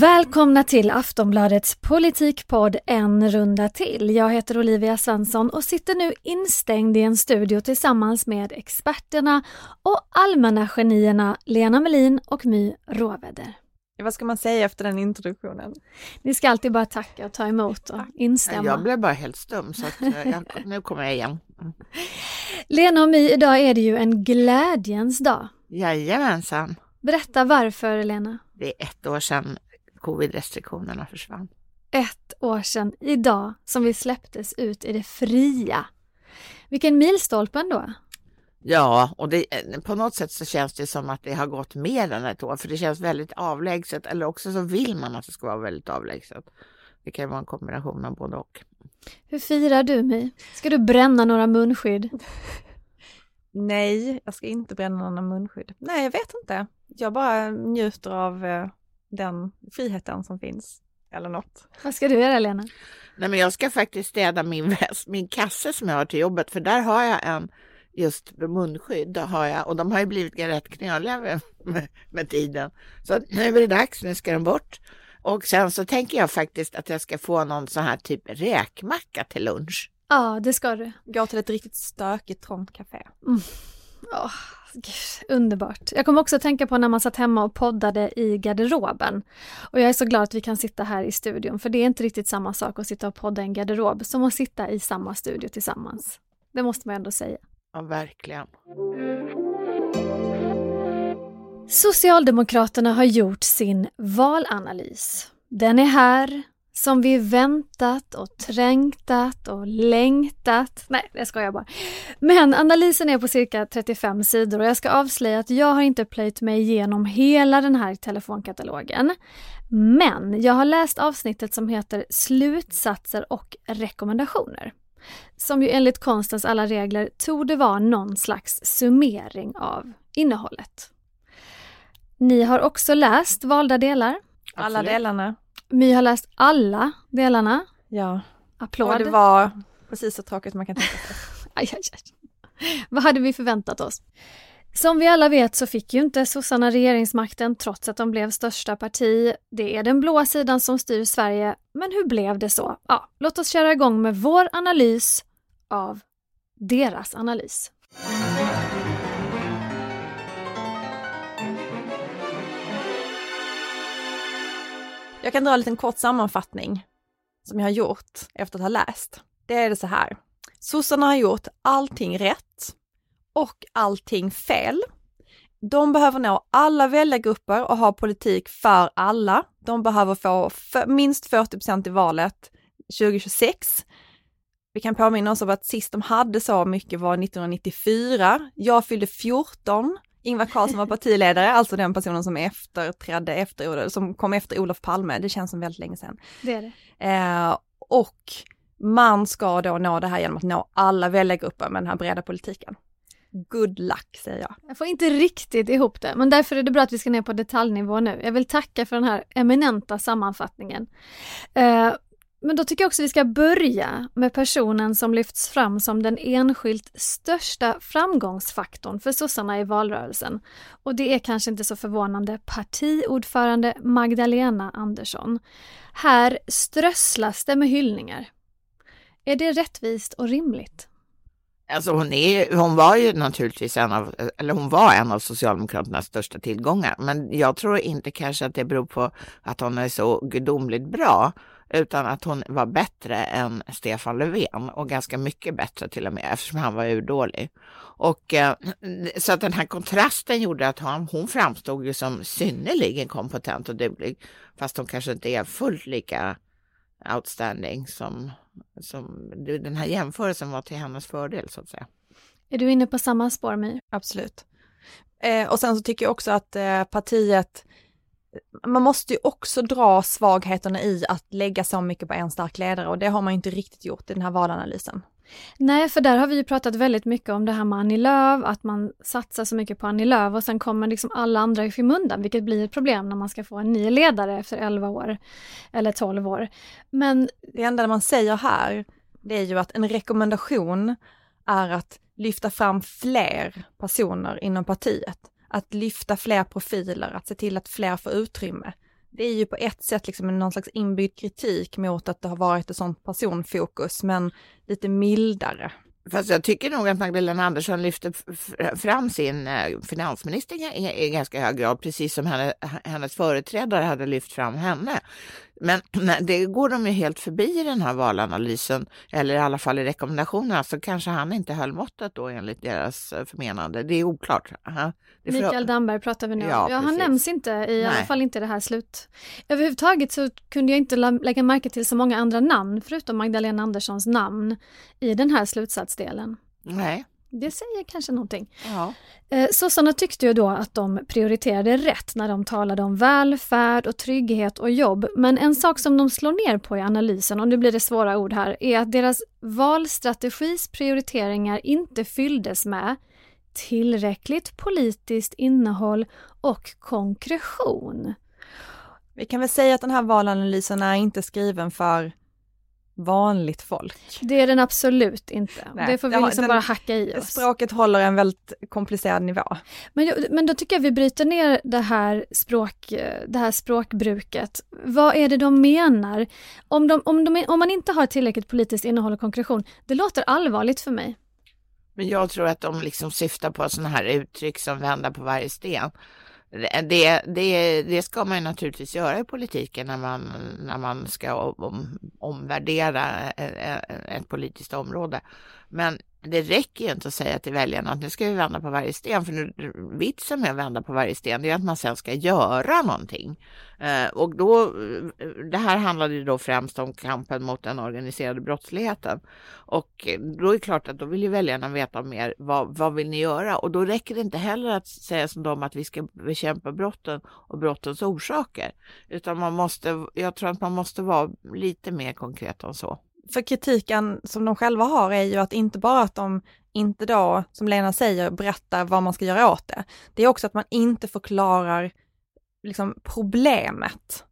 Välkomna till Aftonbladets politikpodd En runda till. Jag heter Olivia Svensson och sitter nu instängd i en studio tillsammans med experterna och allmänna genierna Lena Melin och My Råväder. Vad ska man säga efter den introduktionen? Ni ska alltid bara tacka och ta emot och instämma. Jag blev bara helt stum så att, eh, jag, nu kommer jag igen. Mm. Lena och My, idag är det ju en glädjens dag. Jajamensan. Berätta varför Lena. Det är ett år sedan covid-restriktionerna försvann. Ett år sedan idag som vi släpptes ut i det fria. Vilken milstolpe ändå. Ja, och det, på något sätt så känns det som att det har gått mer än ett år, för det känns väldigt avlägset, eller också så vill man att det ska vara väldigt avlägset. Det kan vara en kombination av både och. Hur firar du mig? Ska du bränna några munskydd? Nej, jag ska inte bränna några munskydd. Nej, jag vet inte. Jag bara njuter av eh, den friheten som finns. Eller något. Vad ska du göra Lena? Nej, men jag ska faktiskt städa min väst, min kasse som jag har till jobbet, för där har jag en just munskydd har jag och de har ju blivit rätt knöliga med, med, med, tiden. Så nu är det dags, nu ska de bort. Och sen så tänker jag faktiskt att jag ska få någon sån här typ räkmacka till lunch. Ja, det ska du. Gå till ett riktigt stökigt trångt café. Mm. Oh, underbart. Jag kommer också att tänka på när man satt hemma och poddade i garderoben. Och jag är så glad att vi kan sitta här i studion, för det är inte riktigt samma sak att sitta och podda i en garderob som att sitta i samma studio tillsammans. Det måste man ändå säga. Ja, verkligen. Socialdemokraterna har gjort sin valanalys. Den är här, som vi väntat och trängtat och längtat. Nej, det ska jag bara. Men analysen är på cirka 35 sidor och jag ska avslöja att jag har inte plöjt mig igenom hela den här telefonkatalogen. Men jag har läst avsnittet som heter Slutsatser och rekommendationer. Som ju enligt konstens alla regler tog det vara någon slags summering av innehållet. Ni har också läst valda delar. Alla delarna. My har läst alla delarna. Ja. Applåd. Och det var precis så tråkigt man kan tänka sig. aj, aj, aj. Vad hade vi förväntat oss? Som vi alla vet så fick ju inte sossarna regeringsmakten trots att de blev största parti. Det är den blåa sidan som styr Sverige. Men hur blev det så? Ja, låt oss köra igång med vår analys av deras analys. Jag kan dra en liten kort sammanfattning som jag har gjort efter att ha läst. Det är det så här. Sossarna har gjort allting rätt och allting fel. De behöver nå alla väljargrupper och ha politik för alla. De behöver få för, minst 40 procent i valet 2026. Vi kan påminna oss om att sist de hade så mycket var 1994. Jag fyllde 14 Ingvar Carlsson var partiledare, alltså den personen som efterträdde efter, som kom efter Olof Palme. Det känns som väldigt länge sedan. Det är det. Eh, och man ska då nå det här genom att nå alla väljargrupper med den här breda politiken. Good luck säger jag. Jag får inte riktigt ihop det, men därför är det bra att vi ska ner på detaljnivå nu. Jag vill tacka för den här eminenta sammanfattningen. Eh, men då tycker jag också vi ska börja med personen som lyfts fram som den enskilt största framgångsfaktorn för sossarna i valrörelsen. Och det är kanske inte så förvånande partiordförande Magdalena Andersson. Här strösslas det med hyllningar. Är det rättvist och rimligt? Alltså hon, är, hon var ju naturligtvis en av, eller hon var en av Socialdemokraternas största tillgångar, men jag tror inte kanske att det beror på att hon är så gudomligt bra, utan att hon var bättre än Stefan Löfven och ganska mycket bättre till och med eftersom han var urdålig. Och eh, så att den här kontrasten gjorde att hon, hon framstod ju som synnerligen kompetent och duglig, fast hon kanske inte är fullt lika outstanding som, som den här jämförelsen var till hennes fördel så att säga. Är du inne på samma spår My? Absolut. Eh, och sen så tycker jag också att eh, partiet man måste ju också dra svagheterna i att lägga så mycket på en stark ledare och det har man inte riktigt gjort i den här valanalysen. Nej, för där har vi ju pratat väldigt mycket om det här med Annie Lööf, att man satsar så mycket på Annie Lööf och sen kommer liksom alla andra i skymundan, vilket blir ett problem när man ska få en ny ledare efter 11 år eller 12 år. Men det enda man säger här, det är ju att en rekommendation är att lyfta fram fler personer inom partiet, att lyfta fler profiler, att se till att fler får utrymme det är ju på ett sätt liksom någon slags inbyggd kritik mot att det har varit ett sånt personfokus, men lite mildare. Fast jag tycker nog att Magdalena Andersson lyfter fram sin eh, finansminister i, ganska hög grad, precis som henne, hennes företrädare hade lyft fram henne. Men det går de ju helt förbi i den här valanalysen, eller i alla fall i rekommendationerna, så kanske han inte höll måttet då enligt deras eh, förmenande. Det är oklart. Det är Mikael Damberg pratar vi nu. Ja, ja han nämns inte, i Nej. alla fall inte det här slut. Överhuvudtaget så kunde jag inte lägga märke till så många andra namn, förutom Magdalena Anderssons namn, i den här slutsatsdelen. Nej. Det säger kanske någonting. Ja. Eh, sossarna tyckte ju då att de prioriterade rätt när de talade om välfärd och trygghet och jobb. Men en sak som de slår ner på i analysen, och nu blir det svåra ord här, är att deras valstrategis prioriteringar inte fylldes med tillräckligt politiskt innehåll och konkretion. Vi kan väl säga att den här valanalysen är inte skriven för vanligt folk. Det är den absolut inte. Nej, det får vi liksom den, bara hacka i oss. Språket håller en väldigt komplicerad nivå. Men, men då tycker jag vi bryter ner det här, språk, det här språkbruket. Vad är det de menar? Om, de, om, de, om man inte har tillräckligt politiskt innehåll och konkretion, det låter allvarligt för mig. Men jag tror att de liksom syftar på sådana här uttryck som vända på varje sten. Det, det, det ska man naturligtvis göra i politiken när man, när man ska om, omvärdera eh, eh, ett politiskt område. Men det räcker ju inte att säga till väljarna att nu ska vi vända på varje sten, för nu, vitsen med att vända på varje sten är att man sen ska göra någonting. Eh, och då, eh, det här handlade ju då främst om kampen mot den organiserade brottsligheten. Och då är det klart att då vill ju väljarna veta mer, vad, vad vill ni göra? Och då räcker det inte heller att säga som dem att vi ska bekämpa brotten och brottens orsaker. Utan man måste, jag tror att man måste vara lite mer konkret än så för kritiken som de själva har är ju att inte bara att de inte då, som Lena säger, berättar vad man ska göra åt det. Det är också att man inte förklarar liksom problemet.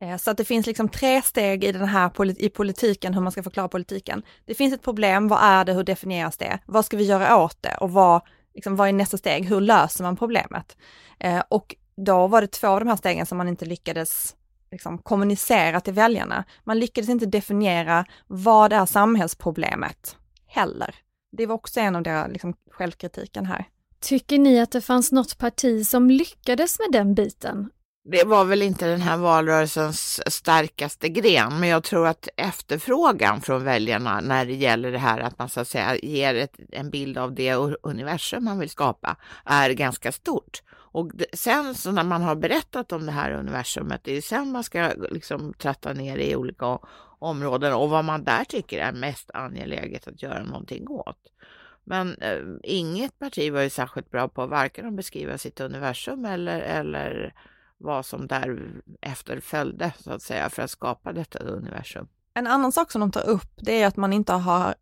Eh, så att det finns liksom tre steg i den här i politiken, hur man ska förklara politiken. Det finns ett problem, vad är det, hur definieras det, vad ska vi göra åt det och vad, liksom, vad är nästa steg, hur löser man problemet? Eh, och då var det två av de här stegen som man inte lyckades liksom kommunicera till väljarna. Man lyckades inte definiera vad är samhällsproblemet heller. Det var också en av deras liksom, självkritiken här. Tycker ni att det fanns något parti som lyckades med den biten? Det var väl inte den här valrörelsens starkaste gren, men jag tror att efterfrågan från väljarna när det gäller det här att man så att säga ger ett, en bild av det universum man vill skapa är ganska stort. Och sen så när man har berättat om det här universumet, det är sen man ska liksom tratta ner i olika områden och vad man där tycker är mest angeläget att göra någonting åt. Men eh, inget parti var ju särskilt bra på varken att beskriva sitt universum eller, eller vad som därefter följde så att säga för att skapa detta universum. En annan sak som de tar upp det är att man inte har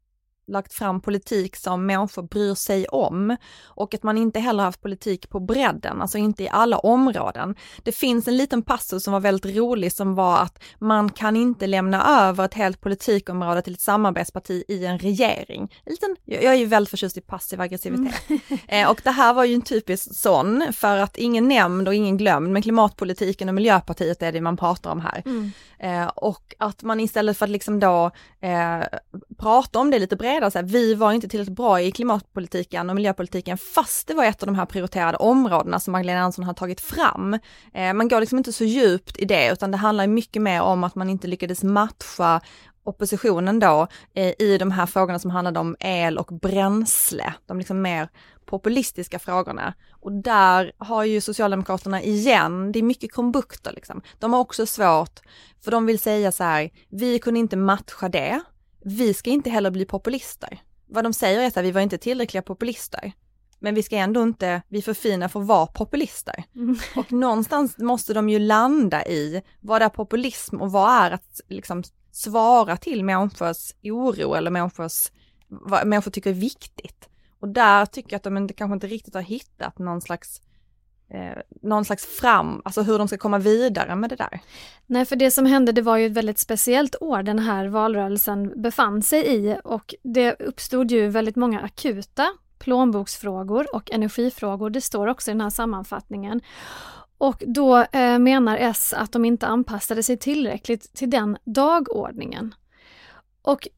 lagt fram politik som människor bryr sig om och att man inte heller haft politik på bredden, alltså inte i alla områden. Det finns en liten passus som var väldigt rolig som var att man kan inte lämna över ett helt politikområde till ett samarbetsparti i en regering. En liten, jag är ju väldigt förtjust i passiv aggressivitet. Mm. Eh, och det här var ju en typisk sån, för att ingen nämnd och ingen glömd, men klimatpolitiken och Miljöpartiet är det man pratar om här. Mm. Eh, och att man istället för att liksom då eh, prata om det lite bredare, så här, vi var inte tillräckligt bra i klimatpolitiken och miljöpolitiken fast det var ett av de här prioriterade områdena som Magdalena Andersson har tagit fram. Eh, man går liksom inte så djupt i det utan det handlar mycket mer om att man inte lyckades matcha oppositionen då eh, i de här frågorna som handlade om el och bränsle, de liksom mer populistiska frågorna. Och där har ju Socialdemokraterna igen, det är mycket krumbukter liksom. De har också svårt, för de vill säga så här, vi kunde inte matcha det, vi ska inte heller bli populister. Vad de säger är att vi var inte tillräckliga populister. men vi ska ändå inte, vi är för fina för att vara populister. Mm. Och någonstans måste de ju landa i vad är populism och vad är att liksom svara till människors oro eller människors, vad människor tycker är viktigt. Och där tycker jag att de inte, kanske inte riktigt har hittat någon slags eh, någon slags fram, alltså hur de ska komma vidare med det där. Nej, för det som hände det var ju ett väldigt speciellt år den här valrörelsen befann sig i och det uppstod ju väldigt många akuta plånboksfrågor och energifrågor. Det står också i den här sammanfattningen. Och då eh, menar S att de inte anpassade sig tillräckligt till den dagordningen. Och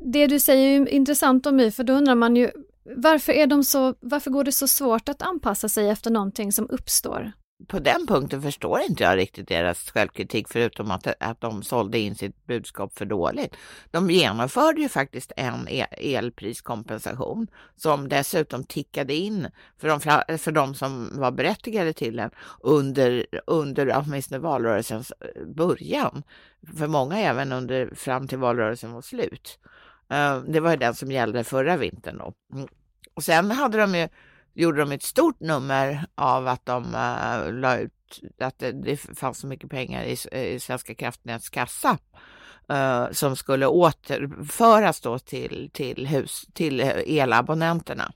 det du säger är ju intressant om My, för då undrar man ju varför, är de så, varför går det så svårt att anpassa sig efter någonting som uppstår? På den punkten förstår inte jag riktigt deras självkritik förutom att, att de sålde in sitt budskap för dåligt. De genomförde ju faktiskt en elpriskompensation som dessutom tickade in för de, för de som var berättigade till den under, under åtminstone valrörelsens eh, början. För många även under, fram till valrörelsen var slut. Eh, det var ju den som gällde förra vintern då. Mm. Och sen hade de ju, gjorde de ett stort nummer av att de uh, la ut att det, det fanns så mycket pengar i, i Svenska kraftnäts kassa uh, som skulle återföras då till, till, hus, till elabonnenterna.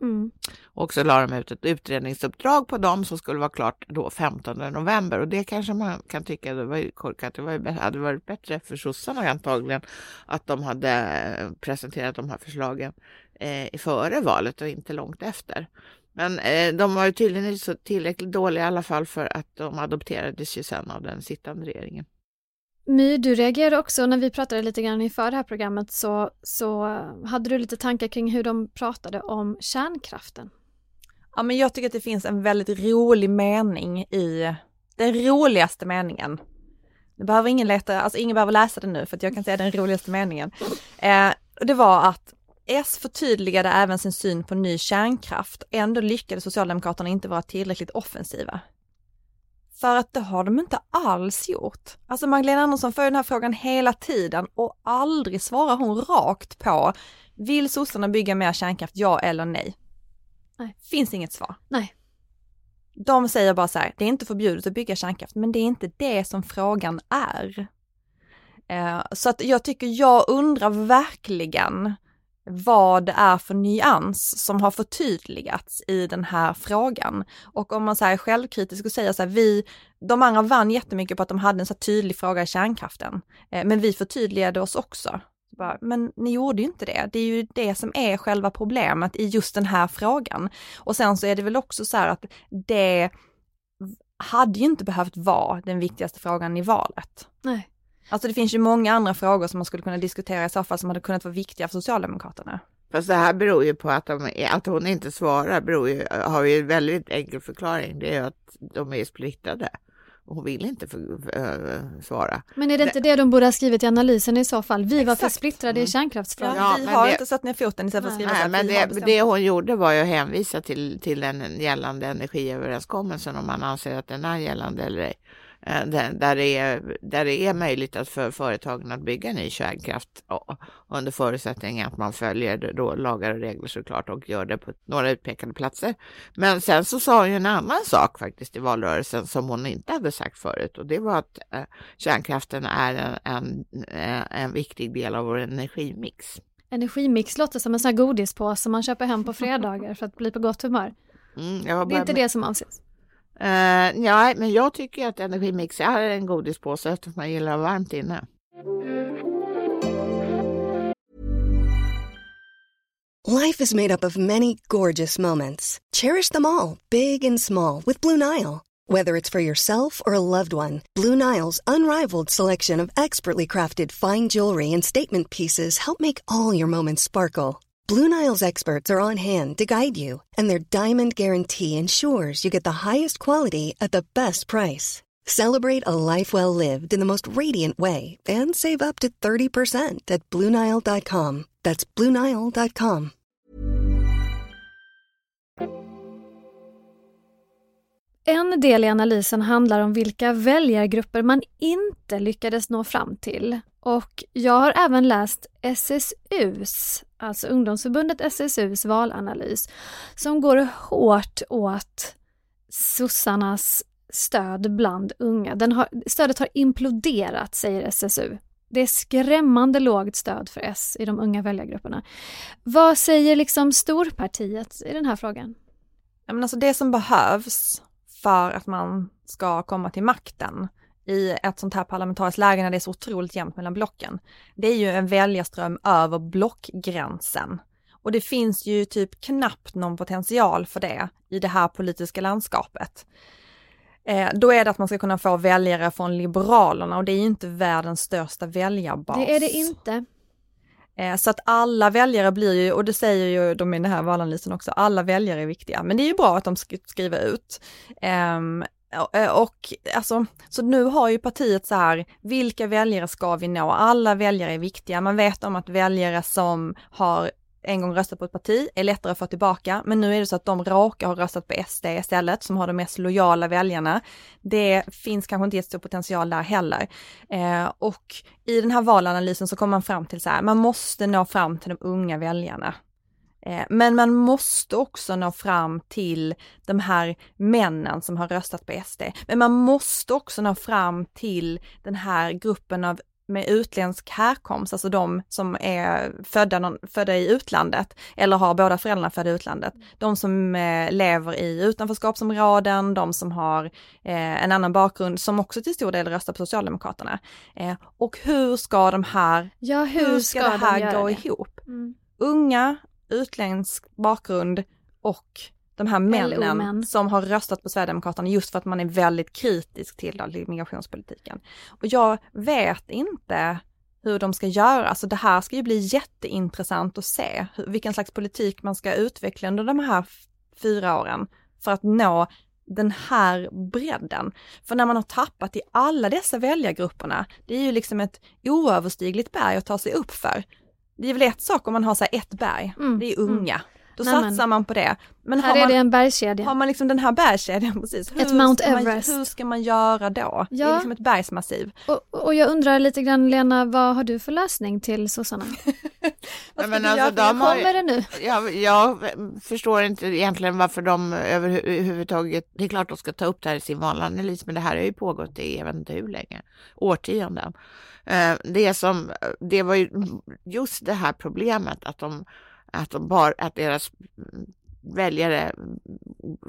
Mm. Och så la de ut ett utredningsuppdrag på dem som skulle vara klart då 15 november och det kanske man kan tycka det var korkat. Det var, hade varit bättre för sossarna antagligen att de hade eh, presenterat de här förslagen eh, före valet och inte långt efter. Men eh, de var ju tydligen inte så tillräckligt dåliga i alla fall för att de adopterades ju sen av den sittande regeringen. My, du reagerade också när vi pratade lite grann inför det här programmet så, så hade du lite tankar kring hur de pratade om kärnkraften. Ja men jag tycker att det finns en väldigt rolig mening i, den roligaste meningen. Det behöver ingen leta, alltså ingen behöver läsa den nu för att jag kan säga den roligaste meningen. Eh, det var att S förtydligade även sin syn på ny kärnkraft, ändå lyckades Socialdemokraterna inte vara tillräckligt offensiva. För att det har de inte alls gjort. Alltså Magdalena Andersson får den här frågan hela tiden och aldrig svarar hon rakt på, vill sossarna bygga mer kärnkraft, ja eller nej? Nej. Finns inget svar. Nej. De säger bara så här, det är inte förbjudet att bygga kärnkraft, men det är inte det som frågan är. Eh, så att jag tycker, jag undrar verkligen vad det är för nyans som har förtydligats i den här frågan. Och om man säger självkritisk och säger så här, vi, de andra vann jättemycket på att de hade en så tydlig fråga i kärnkraften, eh, men vi förtydligade oss också. men ni gjorde ju inte det. Det är ju det som är själva problemet i just den här frågan. Och sen så är det väl också så här att det hade ju inte behövt vara den viktigaste frågan i valet. Nej. Alltså det finns ju många andra frågor som man skulle kunna diskutera i så fall som hade kunnat vara viktiga för Socialdemokraterna. Fast det här beror ju på att, de, att hon inte svarar, beror ju, har ju en väldigt enkel förklaring. Det är att de är splittrade. Och hon vill inte för, äh, svara. Men är det inte det de borde ha skrivit i analysen i så fall? Vi var Exakt. för splittrade i Mm. kärnkraftsfrågan. Ja, Ja, vi har det- inte satt ner foten istället för att skriva så Nej, att men det, det hon gjorde var ju att hänvisa till, till den gällande energiöverenskommelsen om man anser att den är gällande eller ej. Eh, Där, det är, där det är möjligt att för företagen att bygga ny kärnkraft ja, under förutsättning att man följer då lagar och regler såklart och gör det på några utpekade platser. Men sen så sa hon ju en annan sak faktiskt i valrörelsen som hon inte hade sagt förut och det var att eh, kärnkraften är en, en, eh, en viktig del av vår energimix. Energimix låter som en sån här godispåse man köper hem på fredagar för att bli på gott humör. Mm, Det är inte bara- det som avses. Eh, uh, ja, men jag tycker att energimix är en godispåse eftersom man gillar varmt inne. Life is made up of many gorgeous moments. Cherish them all, big and small, with Blue Nile. Whether it's for yourself or a loved one, Blue Nile's unrivaled selection of expertly crafted fine jewelry and statement pieces help make all your moments sparkle. Blue Nile's experts are on hand to guide you, and their diamond guarantee ensures you get the highest quality at the best price. Celebrate a life well lived in the most radiant way and save up to 30% at BlueNile.com. That's BlueNile.com. En del i analysen handlar om vilka väljargrupper man inte lyckades nå fram till. Och jag har även läst SSUs, alltså ungdomsförbundet SSUs valanalys, som går hårt åt sossarnas stöd bland unga. Den har, stödet har imploderat, säger SSU. Det är skrämmande lågt stöd för S i de unga väljargrupperna. Vad säger liksom storpartiet i den här frågan? Ja, men alltså det som behövs för att man ska komma till makten i ett sånt här parlamentariskt läge när det är så otroligt jämnt mellan blocken, det är ju en väljarström över blockgränsen. Och det finns ju typ knappt någon potential för det i det här politiska landskapet. Eh, då är det att man ska kunna få väljare från Liberalerna och det är ju inte världens största väljarbas. Det är det inte. Eh, så att alla väljare blir ju, och det säger ju de i den här valanalysen också, alla väljare är viktiga. Men det är ju bra att de skriver ut. Um, Eh, och alltså, så nu har ju partiet så här, vilka väljare ska vi nå? Alla väljare är viktiga. Man vet om att väljare som har en gång röstat på ett parti är lättare att få tillbaka, men nu är det så att de råkar ha röstat på SD istället, som har de mest lojala väljarna. Det finns kanske inte jättestor potential där heller. Eh, och i den här valanalysen så kommer man fram till så här, man måste nå fram till de unga väljarna. Eh, men man måste också nå fram till de här männen som har röstat på SD. Men man måste också nå fram till den här gruppen av med utländsk härkomst, alltså de som är födda, födda i utlandet eller har båda föräldrarna födda i utlandet. De som eh, lever i utanförskapsområden, de som har eh, en annan bakgrund som också till stor del röstar på Socialdemokraterna. Och hur ska de här, ja, hur, hur ska, ska, det här gå det? ihop? Mm. Unga, utländsk bakgrund och de här männen som har röstat på Sverigedemokraterna just för att man är väldigt kritisk till migrationspolitiken. Och jag vet inte hur de ska göra, alltså det här ska ju bli jätteintressant att se hur, vilken slags politik man ska utveckla under de här fyra åren för att nå den här bredden. För när man har tappat i alla dessa väljargrupperna, det är ju liksom ett oöverstigligt berg att ta sig upp för. Det är väl ett sak om man har så ett berg, mm. det är unga. Mm. Då Nej, satsar men. man på det. Men här har man, är det en bergskedja. Har man liksom den här bergskedjan precis. Ett hur Mount Everest. Man, hur ska man göra då? Ja. Det är liksom ett bergsmassiv. Och, och jag undrar lite grann Lena, vad har du för lösning till sossarna? Nej, men alltså, de har, kommer det nu? Jag, jag förstår inte egentligen varför de överhuvudtaget, det är klart de ska ta upp det här i sin valanalys, men det här har ju pågått i jag vet inte hur länge, årtionden. Eh, det som, det var ju just det här problemet att de att, de bar, att deras väljare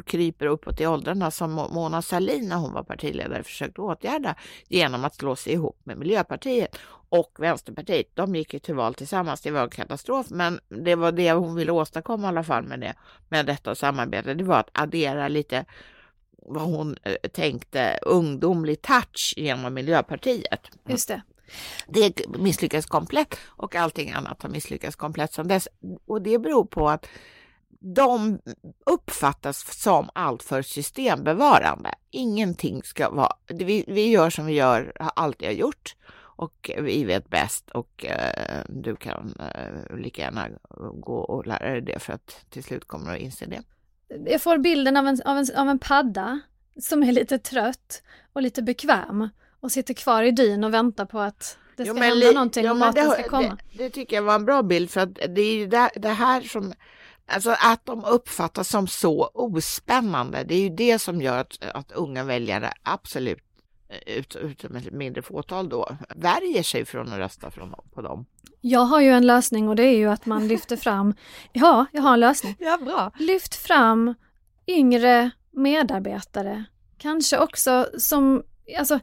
kryper uppåt i åldrarna som Mona Sahlin när hon var partiledare försökte åtgärda genom att slå sig ihop med Miljöpartiet och Vänsterpartiet. De gick ju till val tillsammans, det var en katastrof, men det var det hon ville åstadkomma i alla fall med, det, med detta samarbete. Det var att addera lite vad hon eh, tänkte ungdomlig touch genom Miljöpartiet. Just det. Det misslyckades komplett och allting annat har misslyckats komplett sedan dess. Och det beror på att de uppfattas som alltför systembevarande. Ingenting ska vara... Vi, vi gör som vi gör, har alltid har gjort och vi vet bäst och eh, du kan eh, lika gärna gå och lära dig det för att till slut kommer du att inse det. Jag får bilden av en, av en, av en padda som är lite trött och lite bekväm och sitter kvar i dyn och väntar på att det ska jo, hända någonting jo, och maten det, ska komma. Det, det, tycker jag var en bra bild för att det är ju det, det här som Alltså att de uppfattas som så ospännande, det är ju det som gör att, att unga väljare absolut, utom ut ett mindre fåtal då, värjer sig från att rösta från, på dem. Jag har ju en lösning och det är ju att man lyfter fram, ja, jag har en lösning. Ja, bra. Lyft fram yngre medarbetare, kanske också som, alltså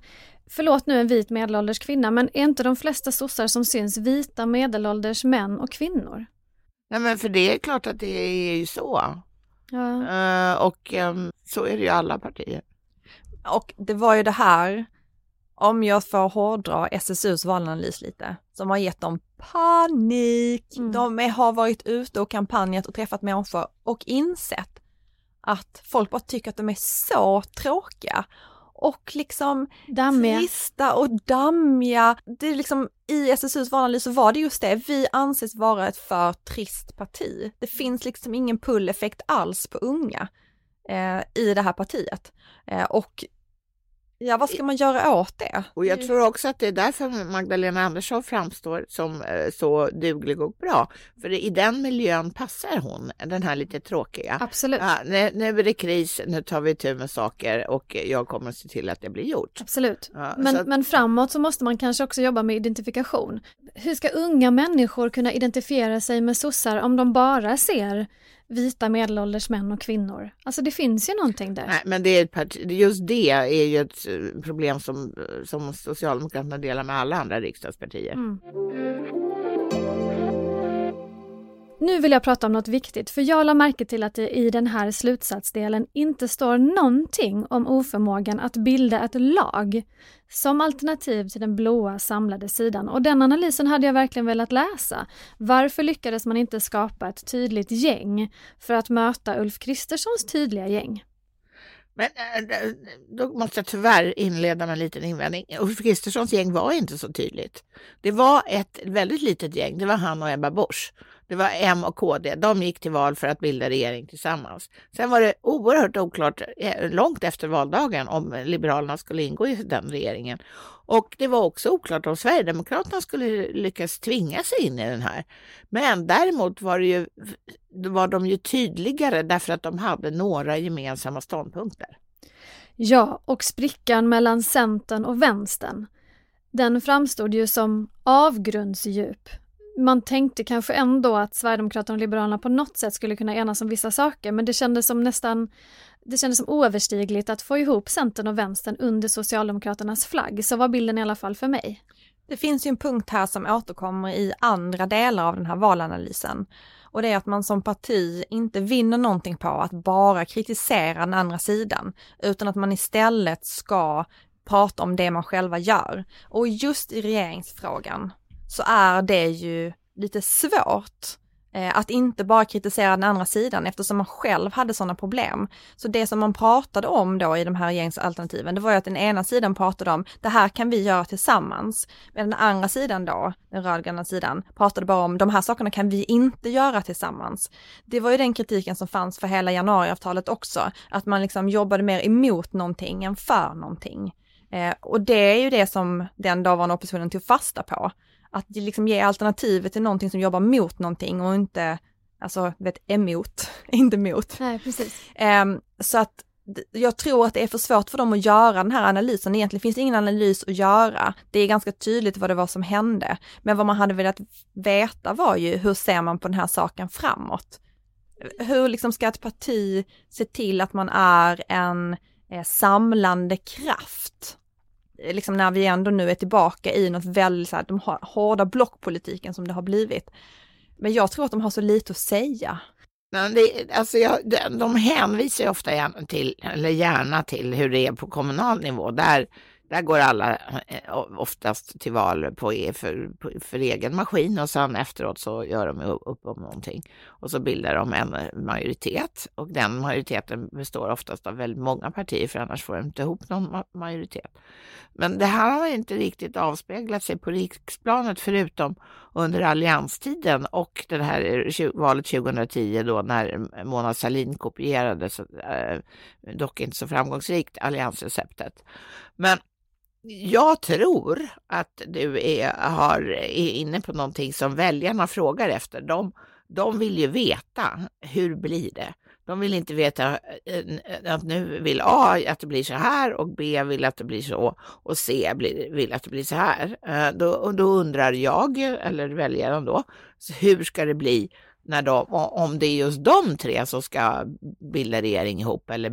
förlåt nu en vit medelålders kvinna, men är inte de flesta sossar som syns vita medelålders män och kvinnor? Nej men för det är klart att det är ju så. Ja. Uh, och um, så är det ju alla partier. Och det var ju det här, om jag får hårdra SSUs valanalys lite, som har gett dem panik. Mm. De har varit ute och kampanjat och träffat människor och insett att folk bara tycker att de är så tråkiga och liksom dammiga. trista och dammiga. Det är liksom, I SSUs valanalys så var det just det, vi anses vara ett för trist parti. Det finns liksom ingen pull-effekt alls på unga. eh, i det här partiet. Eh, och Ja, vad ska man göra åt det? Och jag tror också att det är därför Magdalena Andersson framstår som eh, så duglig och bra. För i den miljön passar hon, den här lite tråkiga. Absolut. Ja, nu, nu är det kris, nu tar vi tur med saker och jag kommer att se till att det blir gjort. Absolut. Ja, men, att, men framåt så måste man kanske också jobba med identifikation. Hur ska unga människor kunna identifiera sig med sossar om de bara ser vita medelålders män och kvinnor. Alltså det finns ju någonting där. Nej, men det är parti, just det är ju ett eh, problem som, som Socialdemokraterna delar med alla andra riksdagspartier. Mm. Nu vill jag prata om något viktigt, för jag la märke till att det i den här slutsatsdelen inte står någonting om oförmågan att bilda ett lag som alternativ till den blåa samlade sidan. Och den analysen hade jag verkligen velat läsa. Varför lyckades man inte skapa ett tydligt gäng för att möta Ulf Kristerssons tydliga gäng? Men äh, äh, då måste jag tyvärr inleda med en liten invändning. Ulf Kristerssons gäng var inte så tydligt. Det var ett väldigt litet gäng. Det var han och Ebba Busch. Det var M och KD. De gick till val för att bilda regering tillsammans. Sen var det oerhört oklart eh, långt efter valdagen om Liberalerna skulle ingå i den regeringen. Och det var också oklart om Sverigedemokraterna skulle lyckas tvinga sig in i den här. Men däremot var, det ju, var de ju tydligare därför att de hade några gemensamma ståndpunkter. Ja, och sprickan mellan Centern och Vänstern, den framstod ju som avgrundsdjup man tänkte kanske ändå att Sverigedemokraterna och Liberalerna på något sätt skulle kunna enas om vissa saker, men det kändes som nästan det kändes som oöverstigligt att få ihop Centern och Vänstern under Socialdemokraternas flagg. Så var bilden i alla fall för mig. Det finns ju en punkt här som återkommer i andra delar av den här valanalysen. Och det är att man som parti inte vinner någonting på att bara kritisera den andra sidan, utan att man istället ska prata om det man själva gör. Och just i regeringsfrågan så är det ju lite svårt eh, att inte bara kritisera den andra sidan eftersom man själv hade sådana problem. Så det som man pratade om då i de här regeringsalternativen, det var ju att den ena sidan pratade om det här kan vi göra tillsammans. Men den andra sidan då, den rödgröna sidan, pratade bara om de här sakerna kan vi inte göra tillsammans. Det var ju den kritiken som fanns för hela januariavtalet också, att man liksom jobbade mer emot någonting än för någonting. Eh, och det är ju det som den dåvarande oppositionen tog fasta på att liksom ge alternativet till någonting som jobbar mot någonting och inte, alltså vet, emot, inte mot. Nej, precis. Um, så att jag tror att det är för svårt för dem att göra den här analysen. Egentligen finns det ingen analys att göra. Det är ganska tydligt vad det var som hände. Men vad man hade velat veta var ju hur ser man på den här saken framåt? Hur liksom ska ett parti se till att man är en eh, samlande kraft liksom när vi ändå nu är tillbaka i något väldigt så här, de hårda blockpolitiken som det har blivit. Men jag tror att de har så lite att säga. Men det, alltså jag, de hänvisar ofta gärna till, eller gärna till hur det är på kommunal nivå. Där där går alla eh, oftast till val på, e, för, för egen maskin och sen efteråt så gör de upp om någonting. Och så bildar de en majoritet och den majoriteten består oftast av väldigt många partier för annars får de inte ihop någon majoritet. Men det här har inte riktigt avspeglat sig på riksplanet förutom under allianstiden och det här eh, valet 2010 då när Mona Sahlin kopierade, eh, dock inte så framgångsrikt, alliansreceptet. Men jag tror att du är, har, är inne på någonting som väljarna frågar efter. De, de vill ju veta, hur blir det? De vill inte veta eh, eh, att nu vill A att det blir så här och B vill att det blir så och C vill att det blir så här. Eh, då, då undrar jag, eller väljaren då, hur ska det bli när de, om det är just de tre som ska bilda regering ihop eller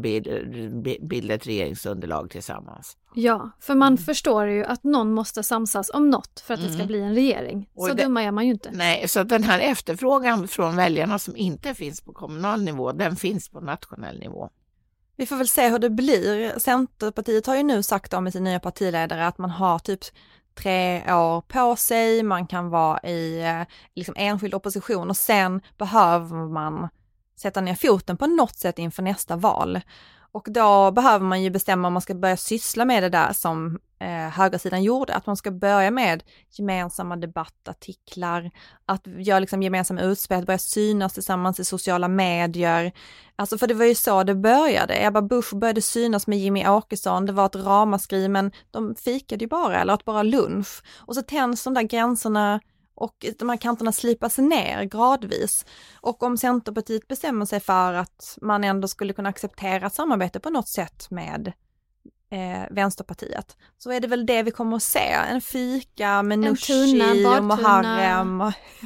bilda ett regeringsunderlag tillsammans. Ja, för man mm. förstår ju att någon måste samsas om något för att mm. det ska mm. bli en regering. Så det, dumma är man ju inte. Nej, så den här efterfrågan från väljarna som inte finns på kommunal nivå, den finns på nationell nivå. Vi får väl se hur det blir. Centerpartiet har ju nu sagt om med sin nya partiledare att man har typ tre år på sig, man kan vara i eh, liksom enskild opposition och sen behöver man sätta ner foten på något sätt inför nästa val. Och då behöver man ju bestämma om man ska börja syssla med det där som eh, högersidan gjorde, att man ska börja med gemensamma debattartiklar, att göra liksom gemensamma utspel, att börja synas tillsammans i sociala medier. Alltså för det var ju så det började. Ebba Busch började synas med Jimmy Åkesson, det var ett ramaskri men de fikade ju bara eller åt bara lunch. Och så tänds de där gränserna och de här kanterna slipas ner gradvis. Och om Centerpartiet bestämmer sig för att man ändå skulle kunna acceptera ett samarbete på något sätt med eh, Vänsterpartiet, så är det väl det vi kommer att se. En fika med Nooshi och Muharrem.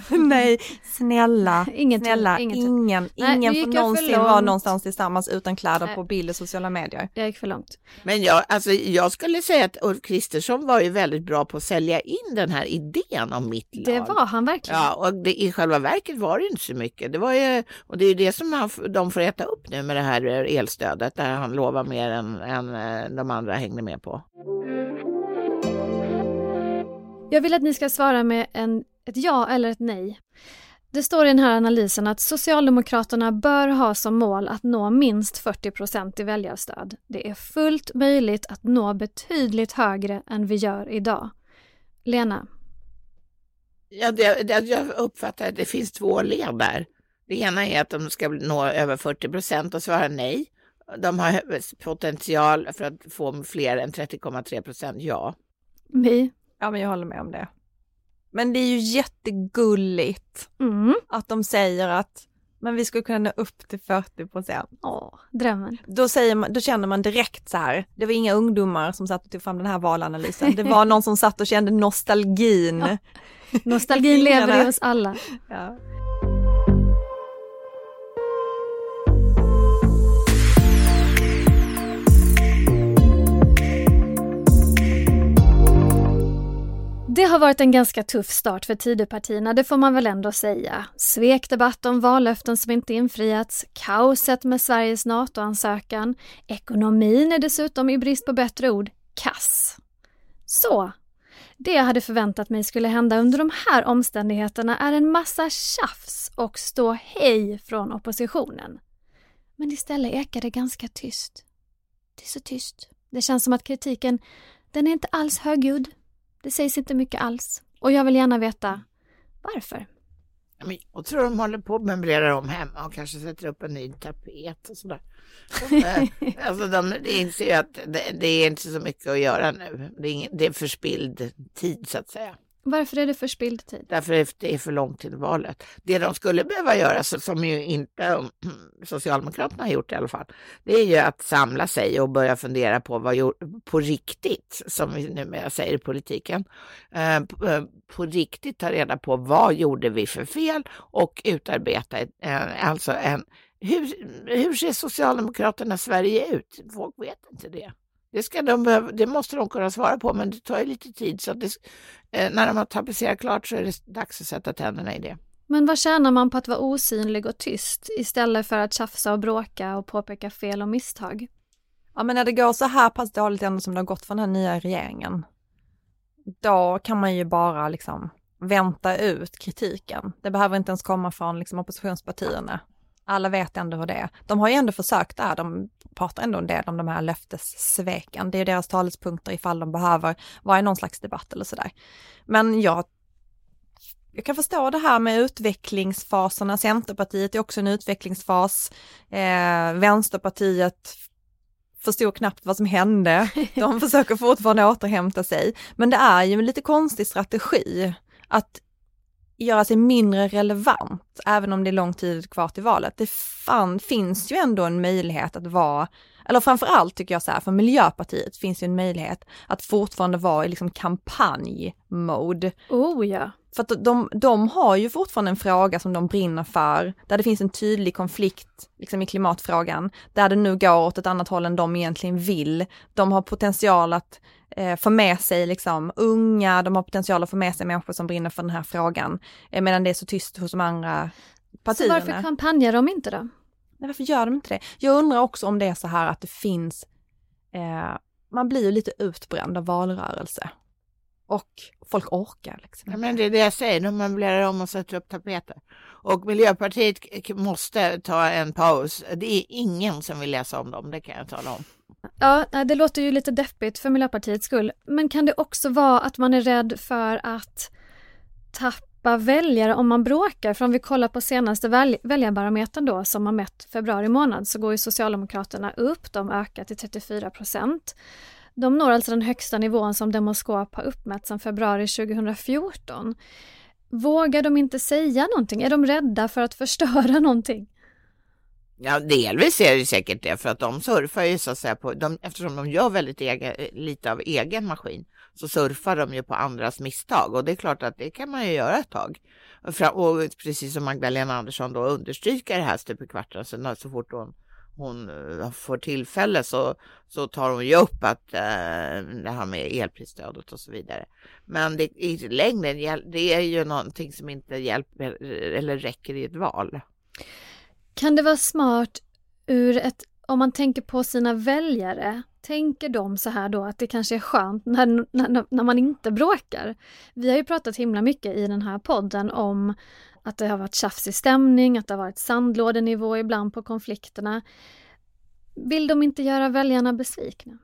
Nej, snälla, ingen snälla, ingen, ingen, Nej, ingen får någonsin vara någonstans tillsammans utan kläder Nej. på bild i sociala medier. Jag gick för långt. Men jag, alltså, jag skulle säga att Ulf Kristersson var ju väldigt bra på att sälja in den här idén om mitt lag. Det var han verkligen. Ja, och det, i själva verket var det inte så mycket. Det var ju, och det är ju det som han, de får äta upp nu med det här elstödet, där han lovar mer än, än eh, de andra hängde med på. Jag vill att ni ska svara med en, ett ja eller ett nej. Det står i den här analysen att Socialdemokraterna bör ha som mål att nå minst 40 procent i väljarstöd. Det är fullt möjligt att nå betydligt högre än vi gör idag. Lena, Ja, det, det, jag uppfattar att det finns två led där. Det ena är att de ska nå över 40 procent och svara nej. De har potential för att få fler än 30,3 procent ja. My, Ja, men jag håller med om det. Men det är ju jättegulligt mm. att de säger att men vi skulle kunna nå upp till 40 procent. Åh, drömmen. Då, säger man, då känner man direkt så här, det var inga ungdomar som satt och tog fram den här valanalysen, det var någon som satt och kände nostalgin. Ja. Nostalgin lever i oss alla. Ja. Det har varit en ganska tuff start för Tidöpartierna, det får man väl ändå säga. Svekdebatt om vallöften som inte infriats, kaoset med Sveriges NATO-ansökan, ekonomin är dessutom i brist på bättre ord, kass. Så, det jag hade förväntat mig skulle hända under de här omständigheterna är en massa tjafs och stå hej från oppositionen. Men istället ekar det ganska tyst. Det är så tyst. Det känns som att kritiken, den är inte alls högljudd. Det sägs inte mycket alls. Och jag vill gärna veta varför. Ja, men Jag tror de håller på att möblera om hemma och kanske sätter upp en ny tapet och sådär. Eh, alltså de, de inser ju att det, det är inte så mycket att göra nu. Det är, ingen, det är förspilld tid så att säga. Varför är det förspilld tid? Därför att det är för långt till valet. Det de skulle behöva göra, som ju inte mm, Socialdemokraterna har gjort i alla fall, det är ju att samla sig och börja fundera på vad på riktigt, som vi numera säger i politiken, eh, eh, på- riktigt ta reda på vad gjorde vi för fel och utarbeta alltså en hur, hur ser Socialdemokraterna Sverige ut? Folk vet inte det. Det, ska de behöva, det måste de kunna svara på, men det tar ju lite tid. Så att det, eh, när de har tapetserat klart så är det dags att sätta tänderna i det. Men vad tjänar man på att vara osynlig och tyst istället för att tjafsa och bråka och påpeka fel och misstag? ja, men när det går så här pass dåligt ändå som det har gått för den här nya regeringen, då kan man ju bara liksom vänta ut kritiken. Det behöver inte ens komma från liksom oppositionspartierna. Alla vet ändå hur det är. De har ju ändå försökt där, de pratar ändå en del om de här löftessveken. Det är ju deras talespunkter ifall de behöver vara i någon slags debatt eller sådär. Men jag, jag kan förstå det här med utvecklingsfaserna. Centerpartiet är också en utvecklingsfas. Eh, Vänsterpartiet förstod knappt vad som hände. De försöker fortfarande återhämta sig. Men det är ju en lite konstig strategi att göra sig mindre relevant, även om det är lång tid kvar till valet. Det fan, finns ju ändå en möjlighet att vara, eller framförallt tycker jag så här, för Miljöpartiet finns ju en möjlighet att fortfarande vara i liksom kampanjmode. Oh ja. För att de, de har ju fortfarande en fråga som de brinner för, där det finns en tydlig konflikt liksom i klimatfrågan, där det nu går åt ett annat håll än de egentligen vill. De har potential att eh, få med sig liksom unga, de har potential att få med sig människor som brinner för den här frågan, eh, medan det är så tyst hos de andra Så partierna. varför kampanjar de inte då? Nej, varför gör de inte det? Jag undrar också om det är så här att det finns, eh, man blir ju lite utbränd av valrörelse. Och folk orkar liksom. Ja, men det är det jag säger, de möblerar om och sätter upp tapeter. Och Miljöpartiet måste ta en paus. Det är ingen som vill läsa om dem, det kan jag tala om. Ja, eh, det låter ju lite deppigt för Miljöpartiets skull. Men kan det också vara att man är rädd för att tappa väljare om man bråkar? För om vi kollar på senaste väl väljarbarometern då som har mätt februari månad så går ju Socialdemokraterna upp, de ökar till 34 procent. De når alltså den högsta nivån som Demoskop har uppmätt sedan februari 2014. Vågar de inte säga någonting? Är de rädda för att förstöra någonting? Ja, delvis är det säkert det, för att de surfar ju så att säga på, de, eftersom de gör väldigt egen, eh, lite av egen maskin, så surfar de ju på andras misstag och det är klart att det kan man ju göra ett tag. Och precis som Magdalena Andersson då understryker det här stup i kvarten, så, så fort hon hon eh, får tillfälle så, så tar hon ju upp att eh, det här med elprisstödet och så vidare. Men det, i längden, det är ju någonting som inte hjälper eller räcker i ett val. Kan det vara smart ur ett, om man tänker på sina väljare, tänker de så här då att det kanske är skönt när, när, när man inte bråkar? Vi har ju pratat himla mycket i den här podden om att det har varit tjafsig stämning, att det har varit sandlådenivå ibland på konflikterna. Vill de inte göra väljarna besvikna?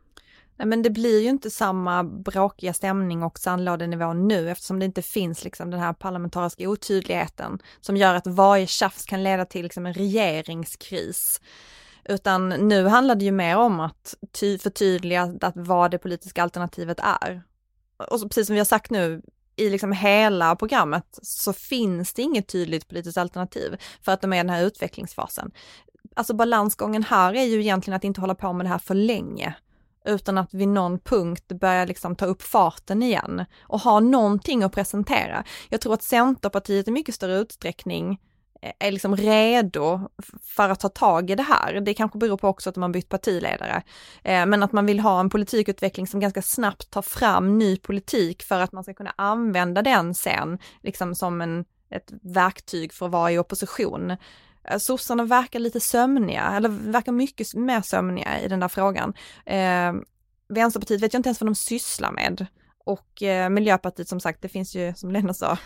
Nej, men det blir ju inte samma bråkiga stämning och sandlådenivå nu eftersom det inte finns liksom den här parlamentariska otydligheten som gör att varje tjafs kan leda till liksom en regeringskris. Utan nu handlar det ju mer om att ty förtydliga att vad det politiska alternativet är. Och så, precis som vi har sagt nu, i liksom hela programmet så finns det inget tydligt politiskt alternativ för att de är i den här utvecklingsfasen. Alltså balansgången här är ju egentligen att inte hålla på med det här för länge utan att vid någon punkt börja liksom ta upp farten igen och ha någonting att presentera. Jag tror att Centerpartiet i mycket större utsträckning eh, är liksom redo för att ta tag i det här. Det kanske beror på också att man bytt partiledare. Eh, men att man vill ha en politikutveckling som ganska snabbt tar fram ny politik för att man ska kunna använda den sen, liksom som en, ett verktyg för att vara i opposition. Eh, sossarna verkar lite sömniga, eller verkar mycket mer sömniga i den där frågan. Eh, Vänsterpartiet vet jag inte ens vad de sysslar med. Och eh, Miljöpartiet som sagt, det finns ju, som Lena sa,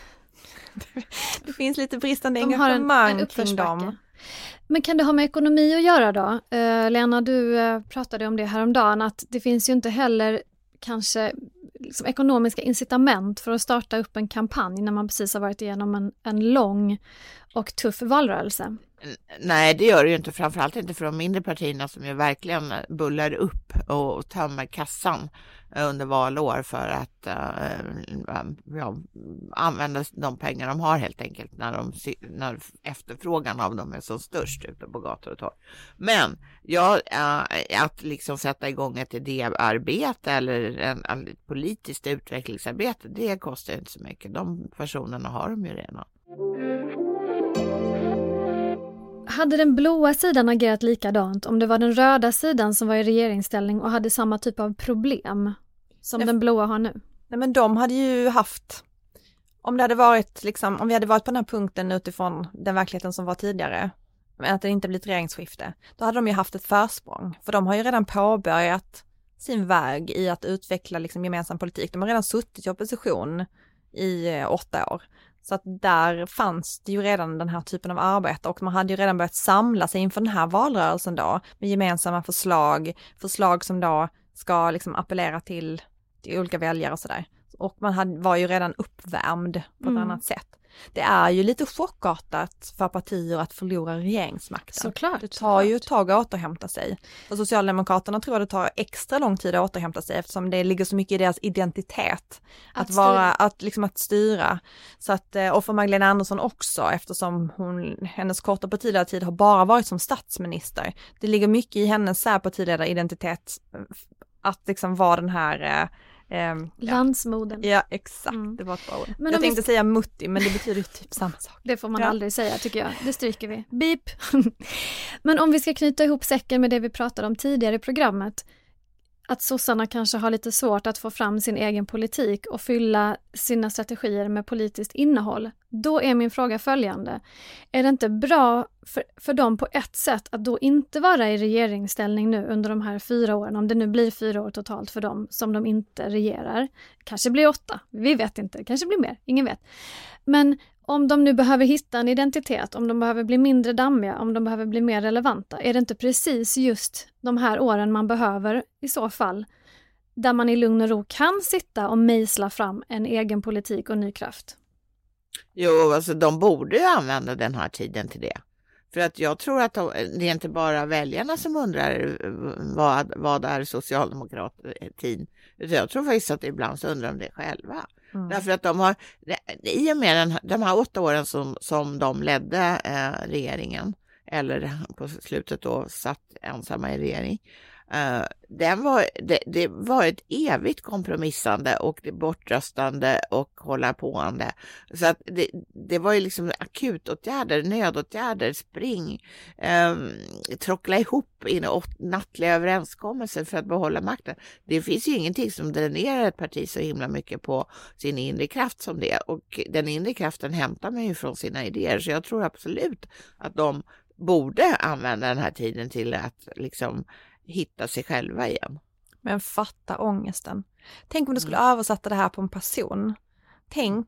det finns lite bristande de engagemang en, en kring dem. Men kan det ha med ekonomi att göra då? Uh, Lena, du uh, pratade om det häromdagen, att det finns ju inte heller kanske liksom, ekonomiska incitament för att starta upp en kampanj när man precis har varit igenom en, en lång och tuff valrörelse. Nej, det gör det ju inte, framförallt inte för de mindre partierna som ju verkligen bullar upp och tömmer kassan eh, under valår för att eh, ja, använda de pengar de har helt enkelt när, de, när efterfrågan av dem är som störst ute på gator och torg. Men ja, eh, att liksom sätta igång ett idéarbete eller en, en politiskt utvecklingsarbete, det kostar inte så mycket. De personerna har de ju redan. Hade den blåa sidan agerat likadant om det var den röda sidan som var i regeringsställning och hade samma typ av problem som Nej. den blåa har nu? Nej men de hade ju haft, om det hade varit liksom, om vi hade varit på den här punkten utifrån den verkligheten som var tidigare, men att det inte blivit regeringsskifte, då hade de ju haft ett försprång. För de har ju redan påbörjat sin väg i att utveckla liksom gemensam politik. De har redan suttit i opposition i eh, åtta år. Så att där fanns det ju redan den här typen av arbete och man hade ju redan börjat samla sig inför den här valrörelsen då med gemensamma förslag, förslag som då ska liksom appellera till, till olika väljare och sådär. Och man hade, var ju redan uppvärmd på ett mm. annat sätt det är ju lite chockartat för partier att förlora regeringsmakten. Såklart. Det tar ju ett tag att återhämta sig. För Socialdemokraterna tror jag det tar extra lång tid att återhämta sig eftersom det ligger så mycket i deras identitet. Att, att vara, att liksom att styra. Så att, eh, och för Magdalena Andersson också eftersom hon, hennes korta partiledartid har bara varit som statsminister. Det ligger mycket i hennes partiledaridentitet eh, att liksom vara den här eh, Um, Landsmoden. Ja, exakt, mm. det var ett bra ord. Men jag tänkte vi... säga mutti, men det betyder typ samma sak. Det får man ja. aldrig säga tycker jag, det stryker vi. Beep! men om vi ska knyta ihop säcken med det vi pratade om tidigare i programmet. att sossarna kanske har lite svårt att få fram sin egen politik och fylla sina strategier med politiskt innehåll. Då är min fråga följande. Är det inte bra för, för dem på ett sätt att då inte vara i regeringsställning nu under de här fyra åren, om det nu blir fyra år totalt för dem som de inte regerar. Kanske blir åtta, vi vet inte, kanske blir mer, ingen vet. Men om de nu behöver hitta en identitet, om de behöver bli mindre dammiga, om de behöver bli mer relevanta, är det inte precis just de här åren man behöver i så fall? Där man i lugn och ro kan sitta och mejsla fram en egen politik och ny kraft. Jo, alltså de borde ju använda den här tiden till det. För att jag tror att de, det är inte bara väljarna som undrar vad, vad är socialdemokratin. Jag tror faktiskt att ibland så undrar de det själva. Mm. Därför att de har, i och med den, de här åtta åren som, som de ledde eh, regeringen, eller på slutet då satt ensamma i regering, Uh, den var, det, det, var ett evigt kompromissande och det bortröstande och hålla påande. Så att det, det var ju liksom akutåtgärder, nödåtgärder, spring, um, trockla ihop in nattliga överenskommelser för att behålla makten. Det finns ju ingenting som dränerar ett parti så himla mycket på sin inre kraft som det och den inre kraften hämtar man ju från sina idéer så jag tror absolut att de borde använda den här tiden till att liksom hitta sig själva igen. Men fatta ångesten. Tänk om du skulle mm. översätta det här på en person. Tänk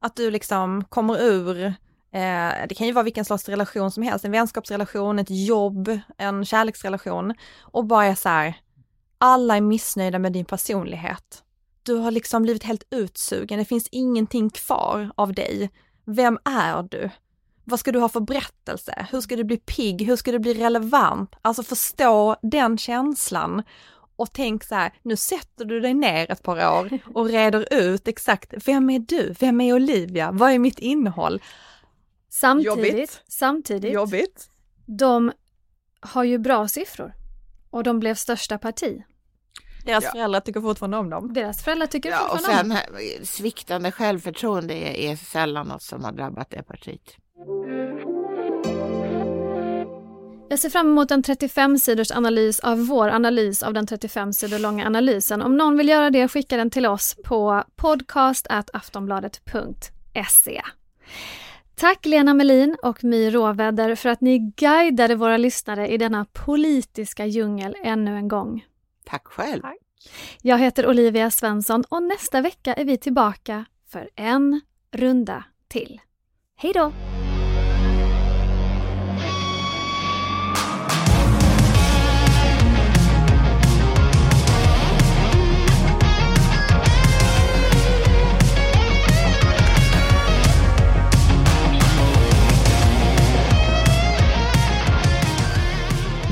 att du liksom kommer ur, eh, det kan ju vara vilken slags relation som helst, en vänskapsrelation, ett jobb, en kärleksrelation och bara är så här, alla är missnöjda med din personlighet. Du har liksom blivit helt utsugen, det finns ingenting kvar av dig. Vem är du? Vad ska du ha för berättelse? Hur ska du bli pigg? Hur ska du bli relevant? Alltså förstå den känslan och tänk så här, nu sätter du dig ner ett par år och reder ut exakt, vem är du? Vem är Olivia? Vad är mitt innehåll? Samtidigt, Jobbigt. samtidigt, Jobbigt. de har ju bra siffror och de blev största parti. Deras ja. föräldrar tycker fortfarande om dem. Deras föräldrar tycker ja, fortfarande om dem. Och sen sviktande självförtroende är, är sällan något som har drabbat det partiet. Jag ser fram emot en 35 sidors analys av vår analys av den 35 sidor långa analysen. Om någon vill göra det, skicka den till oss på podcast.aftonbladet.se. Tack Lena Melin och My Råväder för att ni guidade våra lyssnare i denna politiska djungel ännu en gång. Tack själv. Tack. Jag heter Olivia Svensson och nästa vecka är vi tillbaka för en runda till. Hej då!